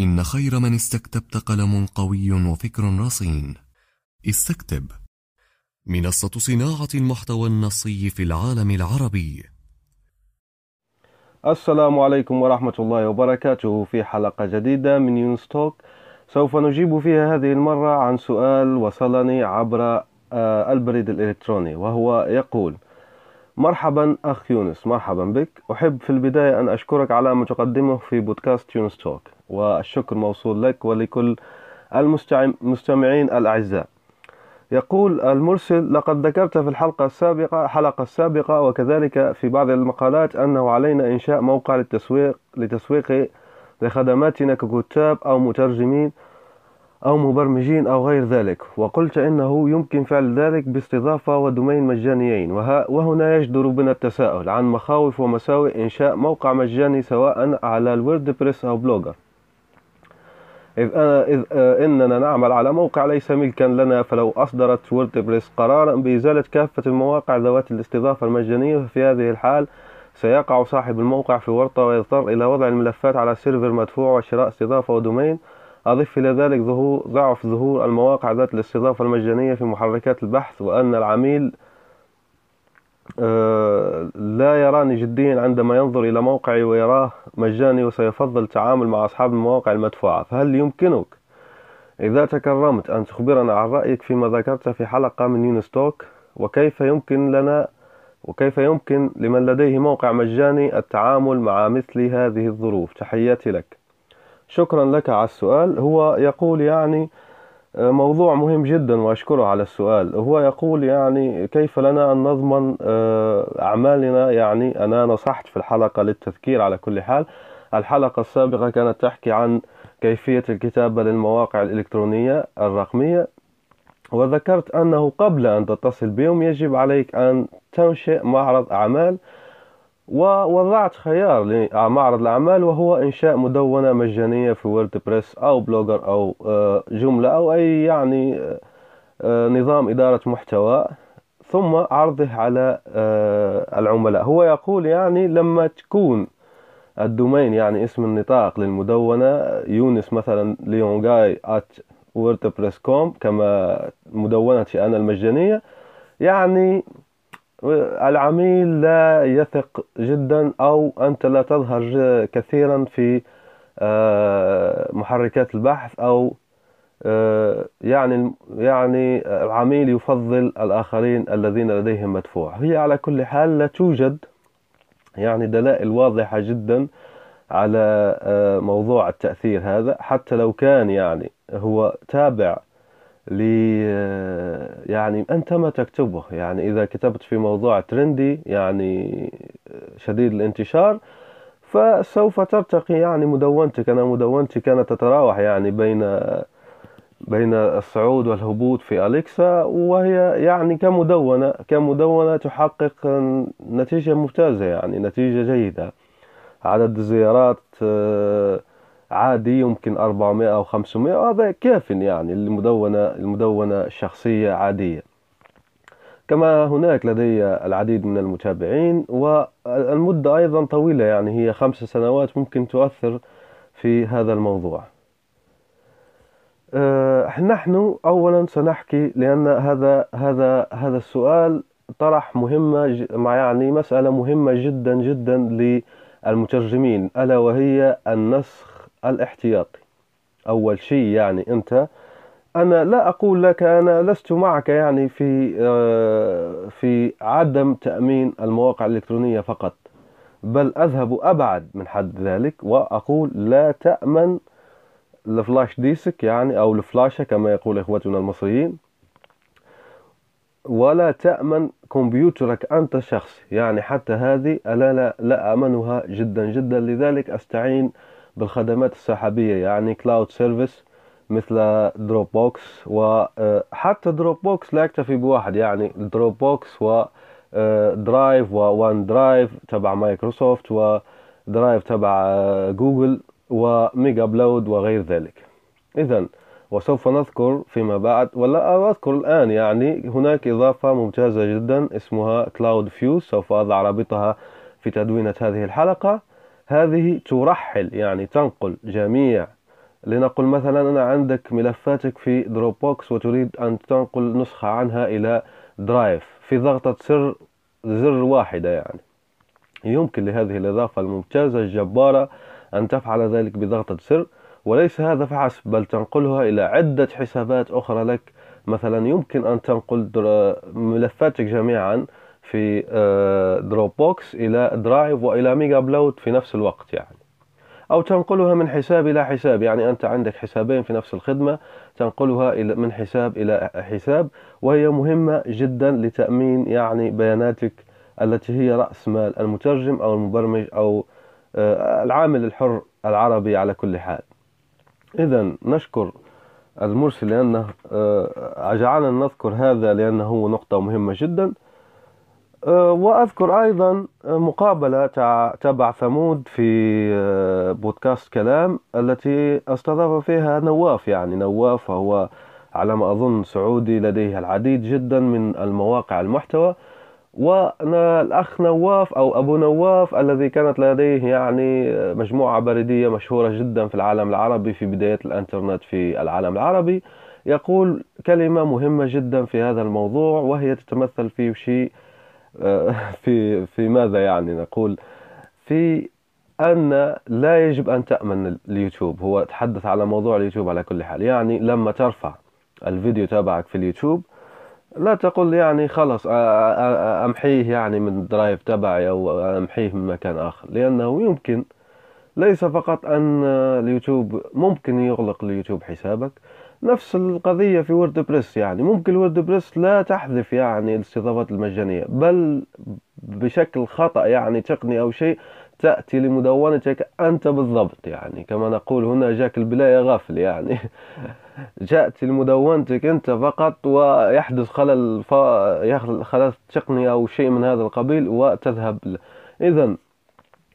إن خير من استكتبت قلم قوي وفكر رصين. استكتب. منصة صناعة المحتوى النصي في العالم العربي. السلام عليكم ورحمة الله وبركاته في حلقة جديدة من يونس توك سوف نجيب فيها هذه المرة عن سؤال وصلني عبر آه، البريد الإلكتروني وهو يقول مرحبا أخ يونس. مرحبا بك. أحب في البداية أن أشكرك على ما تقدمه في بودكاست يونس توك والشكر موصول لك ولكل المستمعين الأعزاء. يقول المرسل لقد ذكرت في الحلقة السابقة حلقة السابقة وكذلك في بعض المقالات أنه علينا إنشاء موقع للتسويق لتسويق لخدماتنا ككتاب أو مترجمين أو مبرمجين أو غير ذلك. وقلت إنه يمكن فعل ذلك باستضافة و domain مجانيين. وهنا يجدر بنا التساؤل عن مخاوف ومساوئ إنشاء موقع مجاني سواء على ال WordPress أو Blogger. إذ, إذ إننا نعمل على موقع ليس ملكا لنا فلو أصدرت WordPress قرارا بإزالة كافة المواقع ذوات الاستضافة المجانية ففي هذه الحال سيقع صاحب الموقع في ورطة ويضطر إلى وضع الملفات على server مدفوع وشراء استضافة و domain. أضف إلى ذلك ظهور ضعف ظهور المواقع ذات الاستضافة المجانية في محركات البحث وأن العميل آه، لا يراني جديا عندما ينظر إلى موقعي ويراه مجاني وسيفضل التعامل مع أصحاب المواقع المدفوعة. فهل يمكنك إذا تكرمت أن تخبرنا عن رأيك فيما ذكرت في حلقة من يونستوك؟ وكيف يمكن لنا وكيف يمكن لمن لديه موقع مجاني التعامل مع مثل هذه الظروف؟ تحياتي لك. شكرا لك على السؤال. هو يقول يعني آه، موضوع مهم جدا وأشكره على السؤال. هو يقول يعني كيف لنا أن نضمن آه، أعمالنا؟ يعني أنا نصحت في الحلقة للتذكير على كل حال. الحلقة السابقة كانت تحكي عن كيفية الكتابة للمواقع الإلكترونية الرقمية وذكرت أنه قبل أن تتصل بهم يجب عليك أن تنشئ معرض أعمال ووضعت خيار لمعرض الأعمال وهو إنشاء مدونة مجانية في WordPress أو Blogger أو آه، جوملا أو أي يعني آه، نظام إدارة محتوى. ثم عرضه على آه، العملاء. هو يقول يعني لما تكون الدومين يعني اسم النطاق للمدونة يونس مثلا ليونغاي at wordpress.com كما مدونتي أنا المجانية يعني العميل لا يثق جدا أو أنت لا تظهر كثيرا في آه، محركات البحث أو آه، يعني يعني العميل يفضل الآخرين الذين لديهم مدفوع. هي على كل حال لا توجد يعني دلائل واضحة جدا على آه، موضوع التأثير هذا حتى لو كان يعني هو تابع لي يعني أنت ما تكتبه. يعني إذا كتبت في موضوع ترندي يعني شديد الانتشار فسوف ترتقي يعني مدونتك. أنا مدونتي كانت تتراوح يعني بين بين الصعود والهبوط في أليكسا وهي يعني كمدونة كمدونة تحقق نتيجة ممتازة يعني نتيجة جيدة. عدد الزيارات عادي يمكن 400 أو 500 وهذا كاف يعني؟ المدونة المدونة الشخصية عادية. كما هناك لدي العديد من المتابعين والمدة أيضا طويلة يعني هي خمس سنوات ممكن تؤثر في هذا الموضوع. أه نحن أولا سنحكي لأن هذا هذا هذا السؤال طرح مهمة يعني مسألة مهمة جدا جدا للمترجمين ألا وهي النسخ الاحتياطي. أول شيء يعني أنت أنا لا أقول لك أنا لست معك يعني في آه، في عدم تأمين المواقع الإلكترونية فقط بل أذهب أبعد من حد ذلك وأقول لا تأمن الفلاش ديسك يعني أو الفلاشة كما يقول إخوتنا المصريين ولا تأمن كمبيوترك أنت شخص يعني حتى هذه أنا لا, لا أمنها جدا جدا. لذلك أستعين بالخدمات السحابية يعني cloud service مثل Dropbox وحتى Dropbox لا يكتفي بواحد يعني Dropbox و Drive و OneDrive تبع مايكروسوفت و Drive تبع جوجل و MEGA upload وغير ذلك. إذا وسوف نذكر فيما بعد ولا أذكر الآن يعني هناك إضافة ممتازة جدا اسمها Cloud Fuze سوف أضع رابطها في تدوينة هذه الحلقة. هذه ترحل يعني تنقل جميع. لنقل مثلا أنا عندك ملفاتك في Dropbox وتريد أن تنقل نسخة عنها إلى Drive في ضغطة سر زر واحدة يعني. يمكن لهذه الإضافة الممتازة الجبارة أن تفعل ذلك بضغطة زر. وليس هذا فحسب بل تنقلها إلى عدة حسابات أخرى لك. مثلا يمكن أن تنقل ملفاتك جميعا في Drop آه، box إلى Drive وإلى MEGA upload في نفس الوقت يعني. أو تنقلها من حساب إلى حساب يعني أنت عندك حسابين في نفس الخدمة تنقلها من حساب إلى حساب وهي مهمة جدا لتأمين يعني بياناتك التي هي رأس مال المترجم أو المبرمج أو آه، العامل الحر العربي على كل حال. إذا نشكر المرسل لأنه آه، جعلنا نذكر هذا لأنه نقطة مهمة جدا. آه، وأذكر أيضا مقابلة تبع ثمود في آه، بودكاست كلام التي استضاف فيها نواف. يعني نواف هو على ما أظن سعودي لديه العديد جدا من المواقع المحتوى. والأخ نواف أو أبو نواف الذي كانت لديه يعني مجموعة بريدية مشهورة جدا في العالم العربي في بداية الإنترنت في العالم العربي. يقول كلمة مهمة جدا في هذا الموضوع وهي تتمثل في شيء في في ماذا يعني نقول؟ في أن لا يجب أن تأمن اليوتيوب. هو تحدث على موضوع اليوتيوب على كل حال. يعني لما ترفع الفيديو تبعك في اليوتيوب لا تقول يعني خلص أمحيه يعني من ال Drive تبعي أو أمحيه من مكان آخر. لأنه يمكن ليس فقط أن اليوتيوب ممكن يغلق اليوتيوب حسابك. نفس القضية في WordPress يعني. ممكن WordPress لا تحذف يعني الاستضافات المجانية بل بشكل خطأ يعني تقني أو شيء تأتي لمدونتك أنت بالضبط يعني. كما نقول هنا جاك البلاية غافل يعني. جاءت لمدونتك أنت فقط ويحدث خلل ف... خلل تقني أو شيء من هذا القبيل وتذهب إذا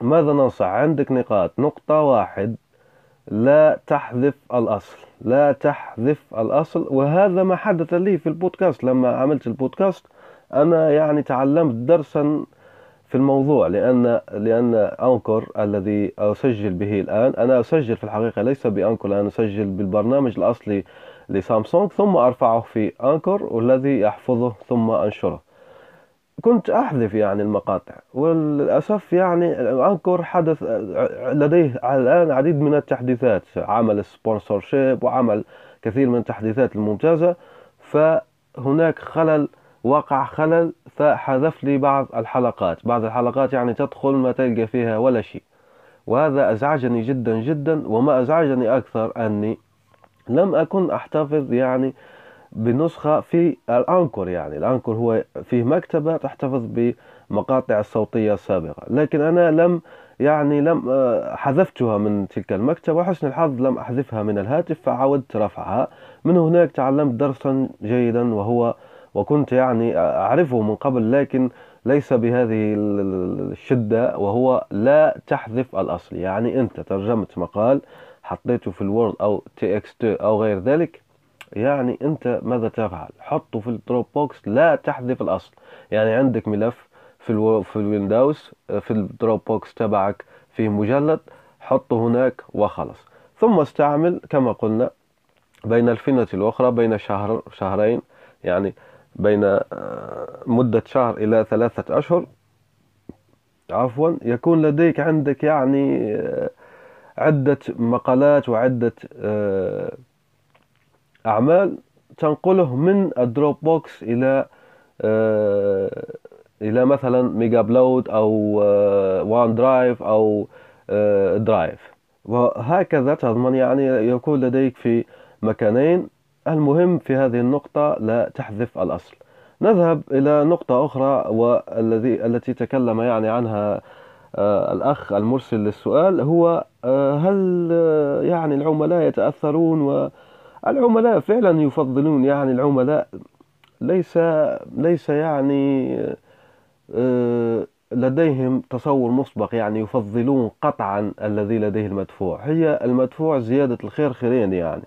ماذا ننصح؟ عندك نقاط. نقطة واحد لا تحذف الأصل. لا تحذف الأصل. وهذا ما حدث لي في البودكاست. لما عملت البودكاست أنا يعني تعلمت درسا في الموضوع لأن لأن أنكر الذي أسجل به الآن أنا أسجل في الحقيقة ليس بأنكر أنا أسجل بالبرنامج الأصلي لسامسونج ثم أرفعه في أنكر والذي يحفظه ثم أنشره. كنت أحذف يعني المقاطع وللأسف يعني أنكر حدث لديه الآن عديد من التحديثات عمل سبونسورشيب وعمل كثير من التحديثات الممتازة فهناك خلل وقع خلل فحذف لي بعض الحلقات بعض الحلقات يعني تدخل ما تلقى فيها ولا شيء. وهذا أزعجني جدا جدا وما أزعجني أكثر أني لم أكن أحتفظ يعني بنسخة في الأنكر يعني. الأنكر هو فيه مكتبة تحتفظ بمقاطع الصوتية السابقة لكن أنا لم يعني لم آه، حذفتها من تلك المكتبة وحسن الحظ لم أحذفها من الهاتف فعودت رفعها. من هناك تعلمت درسا جيدا وهو وكنت يعني أعرفه من قبل لكن ليس بهذه الشدة وهو لا تحذف الأصل. يعني أنت ترجمت مقال حطيته في ال Word أو TXT أو غير ذلك يعني أنت ماذا تفعل؟ حطه في ال Dropbox لا تحذف الأصل. يعني عندك ملف في ألو... في ال Windows في ال Dropbox تبعك فيه مجلد حطه هناك وخلص. ثم استعمل كما قلنا بين الفينة الأخرى بين شهر شهرين يعني بين آه، مدة شهر إلى ثلاثة أشهر. عفوا يكون لديك عندك يعني آه، عدة مقالات وعدة آه، أعمال تنقله من ال Dropbox إلى إلى مثلا Mega Upload أو OneDrive أو Drive. وهكذا تضمن يعني يكون لديك في مكانين. المهم في هذه النقطة لا تحذف الأصل. نذهب إلى نقطة أخرى والذي التي تكلم يعني عنها آه، الأخ المرسل للسؤال. هو آه، هل آه، يعني العملاء يتأثرون والعملاء فعلا يفضلون يعني العملاء ليس ليس يعني لديهم تصور مسبق يعني يفضلون قطعا الذي لديه المدفوع. هي المدفوع زيادة الخير خيرين يعني.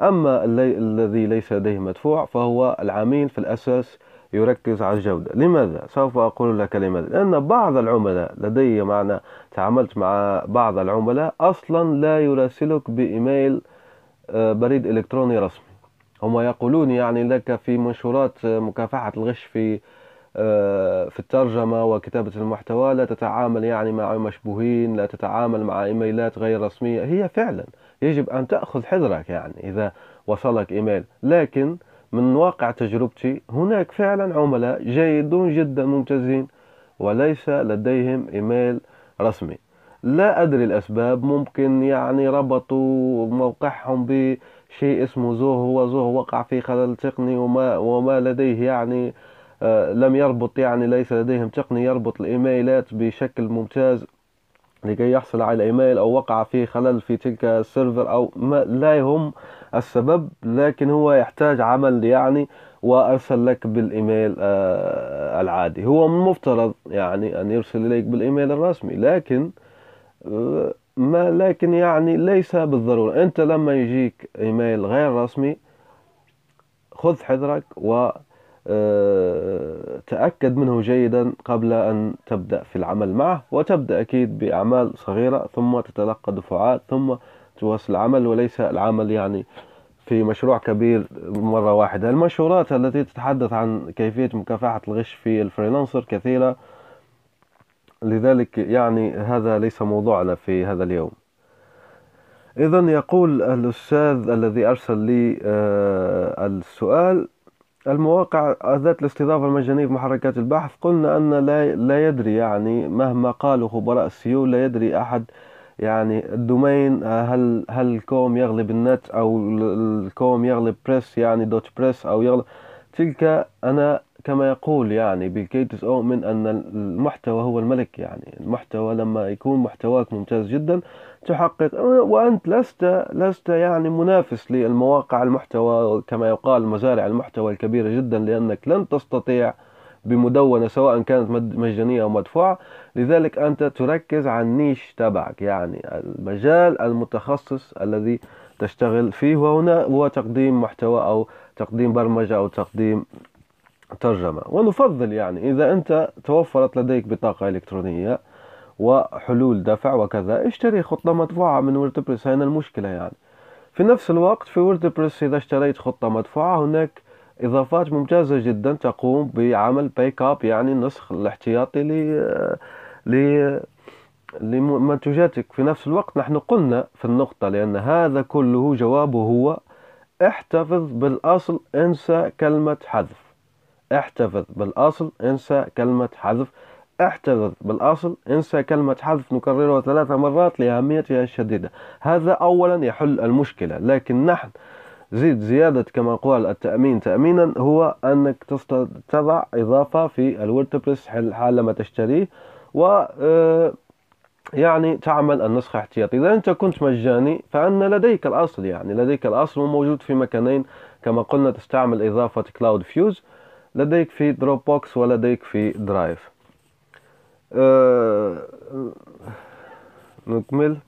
أما الذي ليس لديه مدفوع فهو العميل في الأساس يركز على الجودة. لماذا؟ سوف أقول لك لماذا. لأن بعض العملاء لدي معنا تعاملت مع بعض العملاء أصلا لا يراسلك بإيميل آه، بريد إلكتروني رسمي. هم يقولون يعني لك في منشورات مكافحة الغش في آه، في الترجمة وكتابة المحتوى. لا تتعامل يعني مع مشبوهين لا تتعامل مع إيميلات غير رسمية. هي فعلا يجب أن تأخذ حذرك يعني إذا وصلك إيميل. لكن من واقع تجربتي هناك فعلا عملاء جيدون جدا ممتازين وليس لديهم إيميل رسمي. لا أدري الأسباب. ممكن يعني ربطوا موقعهم بشيء اسمه زوه. وزوه وقع في خلل تقني وما, وما لديه يعني آه لم يربط يعني ليس لديهم تقني يربط الإيميلات بشكل ممتاز لكي يحصل على الايميل أو وقع فيه خلل في تلك السيرفر أو ما لا يهم السبب لكن هو يحتاج عمل يعني وأرسل لك بالإيميل آه العادي. هو من المفترض يعني أن يرسل إليك بالإيميل الرسمي لكن ما لكن يعني ليس بالضرورة. أنت لما يجيك إيميل غير رسمي خذ حذرك و آه، تأكد منه جيدا قبل أن تبدأ في العمل معه وتبدأ أكيد بأعمال صغيرة ثم تتلقى دفعات ثم تواصل العمل وليس العمل يعني في مشروع كبير مرة واحدة. المنشورات التي تتحدث عن كيفية مكافحة الغش في ال freelancer كثيرة. لذلك يعني هذا ليس موضوعنا في هذا اليوم. إذا يقول الأستاذ الذي أرسل لي آه، السؤال المواقع ذات الاستضافة المجانية في محركات البحث قلنا أن لا, لا يدري يعني مهما قالوا خبراء ال SEO لا يدري أحد يعني ال domain هل هل ال com يغلب النت أو ال com يغلب press يعني dot press أو يغلب. تلك أنا كما يقول يعني بيل غيتس أؤمن أن المحتوى هو الملك. يعني المحتوى لما يكون محتواك ممتاز جدا تحقق وأنت لست لست يعني منافس للمواقع المحتوى كما يقال مزارع المحتوى الكبيرة جدا لأنك لن تستطيع بمدونة سواء كانت مجانية أو مدفوعة. لذلك أنت تركز على ال niche تبعك يعني المجال المتخصص الذي تشتغل فيه وهنا هو تقديم محتوى أو تقديم برمجة أو تقديم ترجمة. ونفضل يعني إذا أنت توفرت لديك بطاقة إلكترونية وحلول دفع وكذا اشتري خطة مدفوعة من WordPress هنا المشكلة يعني. في نفس الوقت في WordPress إذا اشتريت خطة مدفوعة هناك إضافات ممتازة جدا تقوم بعمل backup يعني النسخ الاحتياطي ل ل لمنتجاتك. في نفس الوقت نحن قلنا في النقطة لأن هذا كله جوابه هو احتفظ بالأصل انسى كلمة حذف. احتفظ بالأصل انسى كلمة حذف. احتفظ بالأصل انسى كلمة حذف نكررها ثلاث مرات لأهميتها الشديدة. هذا أولا يحل المشكلة لكن نحن زيد زيادة كما قال التأمين تأمينا هو أنك تضع إضافة في ال WordPress حالما تشتريه و آه، يعني تعمل النسخة احتياطي. إذا أنت كنت مجاني فأن لديك الأصل يعني لديك الأصل وموجود في مكانين كما قلنا تستعمل إضافة CloudFuze لديك في Dropbox ولديك في Drive أه نكمل.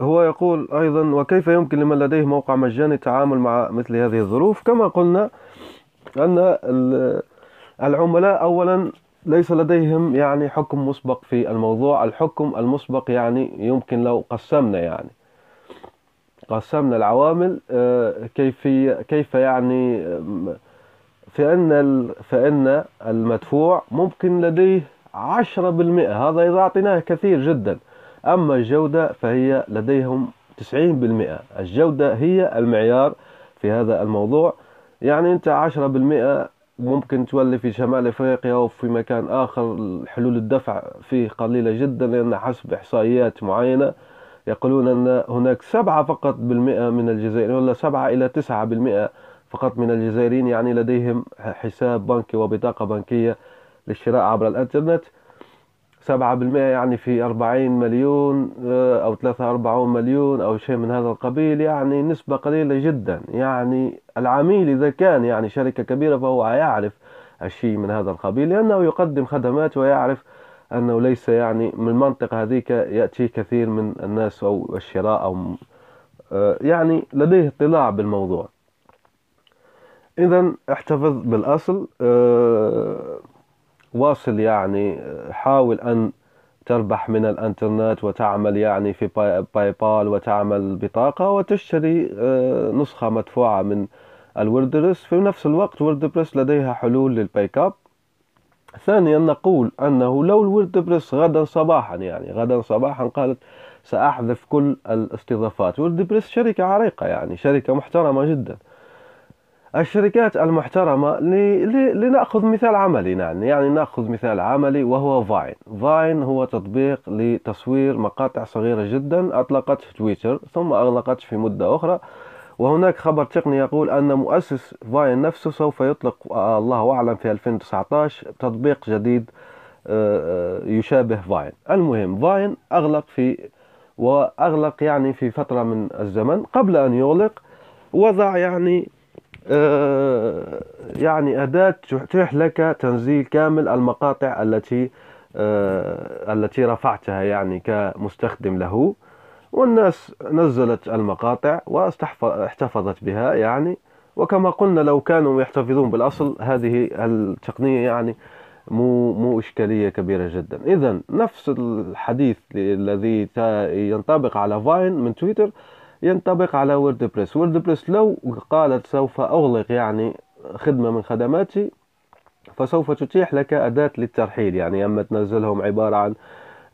هو يقول أيضا وكيف يمكن لمن لديه موقع مجاني التعامل مع مثل هذه الظروف؟ كما قلنا أن العملاء أولا ليس لديهم يعني حكم مسبق في الموضوع. الحكم المسبق يعني يمكن لو قسمنا يعني. قسمنا العوامل آه، كيف كيف يعني فإن فإن المدفوع ممكن لديه عشرة بالمئة. هذا إذا أعطيناه كثير جدا. أما الجودة فهي لديهم تسعين بالمئة. الجودة هي المعيار في هذا الموضوع. يعني أنت عشرة بالمئة ممكن تولي في شمال إفريقيا أو في مكان آخر حلول الدفع فيه قليلة جدا لأن حسب إحصائيات معينة. يقولون أن هناك سبعة فقط بالمئة من الجزائر ولا سبعة إلى تسعة بالمئة فقط من الجزائريين يعني لديهم حساب بنكي وبطاقة بنكية للشراء عبر الإنترنت. سبعة بالمئة يعني في أربعين مليون آه، أو ثلاثة أربعون مليون أو شيء من هذا القبيل يعني نسبة قليلة جدا. يعني العميل إذا كان يعني شركة كبيرة فهو يعرف الشيء من هذا القبيل لأنه يقدم خدمات ويعرف أنه ليس يعني من المنطقة هذيك يأتي كثير من الناس أو الشراء أو آه، يعني لديه اطلاع بالموضوع. إذا احتفظ بالأصل آه، واصل يعني حاول أن تربح من الإنترنت وتعمل يعني في PayPal وتعمل بطاقة وتشتري آه، نسخة مدفوعة من ال WordPress. في نفس الوقت WordPress لديها حلول لل backup. ثانيا نقول أنه لو ال WordPress غدا صباحا يعني غدا صباحا قالت سأحذف كل الاستضافات. WordPress شركة عريقة يعني شركة محترمة جدا. الشركات المحترمة لنأخذ مثال عملي يعني يعني نأخذ مثال عملي وهو Vine. Vine هو تطبيق لتصوير مقاطع صغيرة جدا أطلقته تويتر ثم أغلقته في مدة أخرى. وهناك خبر تقني يقول أن مؤسس Vine نفسه سوف يطلق الله أعلم في 2019 تطبيق جديد آه، آه، يشابه Vine. المهم Vine أغلق في وأغلق يعني في فترة من الزمن قبل أن يغلق وضع يعني آه، يعني أداة تتيح لك تنزيل كامل المقاطع التي آه، التي رفعتها يعني كمستخدم له. والناس نزلت المقاطع واحتفظت بها يعني. وكما قلنا لو كانوا يحتفظون بالأصل هذه التقنية يعني مو مو إشكالية كبيرة جدا. إذا نفس الحديث الذي ينطبق على Vine من تويتر ينطبق على WordPress WordPress لو قالت سوف أغلق يعني خدمة من خدماتي فسوف تتيح لك أداة للترحيل يعني. أما تنزلهم عبارة عن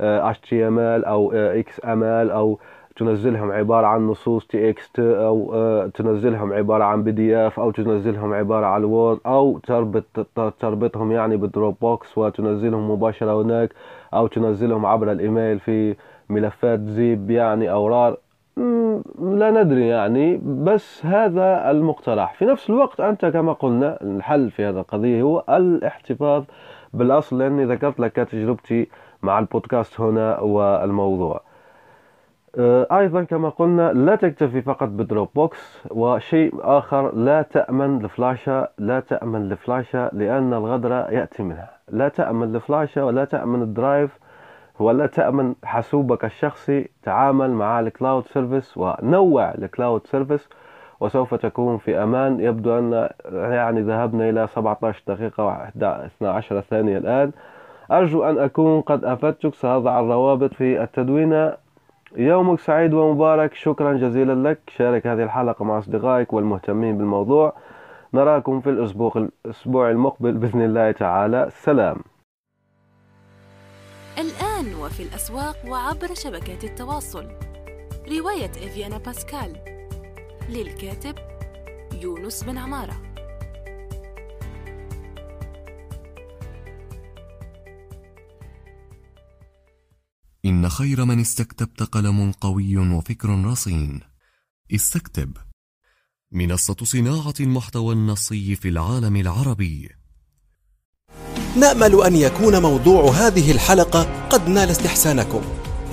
آه، HTML أو آه، XML أو تنزلهم عبارة عن نصوص TXT أو آه، تنزلهم عبارة عن PDF أو تنزلهم عبارة عن Word أو تربط تربطهم يعني ب Dropbox وتنزلهم مباشرة هناك أو تنزلهم عبر الإيميل في ملفات ZIP يعني أو RAR لا ندري يعني بس هذا المقترح. في نفس الوقت أنت كما قلنا الحل في هذا القضية هو الاحتفاظ بالأصل لأني ذكرت لك تجربتي مع البودكاست هنا والموضوع. آه، أيضا كما قلنا لا تكتفي فقط ب Dropbox وشيء آخر لا تأمن الفلاشة لا تأمن الفلاشة لأن الغدر يأتي منها. لا تأمن الفلاشة ولا تأمن ال Drive ولا تأمن حاسوبك الشخصي تعامل مع ال cloud service ونوع ال cloud service وسوف تكون في أمان. يبدو أن يعني ذهبنا إلى 17 دقيقة و 12 ثانية الآن. أرجو أن أكون قد أفدتك سأضع الروابط في التدوينة يومك سعيد ومبارك. شكرا جزيلا لك. شارك هذه الحلقة مع أصدقائك والمهتمين بالموضوع. نراكم في الأسبوع الأسبوع المقبل بإذن الله تعالى. سلام. الآن وفي الأسواق وعبر شبكات التواصل. رواية إفيانا باسكال. للكاتب يونس بن عمارة. إن خير من استكتبت قلم قوي وفكر رصين. استكتب. منصة صناعة المحتوى النصي في العالم العربي. نأمل أن يكون موضوع هذه الحلقة قد نال استحسانكم.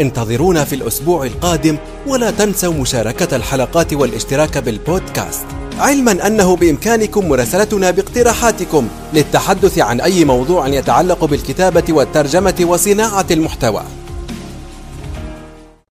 انتظرونا في الأسبوع القادم ولا تنسوا مشاركة الحلقات والاشتراك بالبودكاست. علما أنه بإمكانكم مراسلتنا باقتراحاتكم للتحدث عن أي موضوع يتعلق بالكتابة والترجمة وصناعة المحتوى.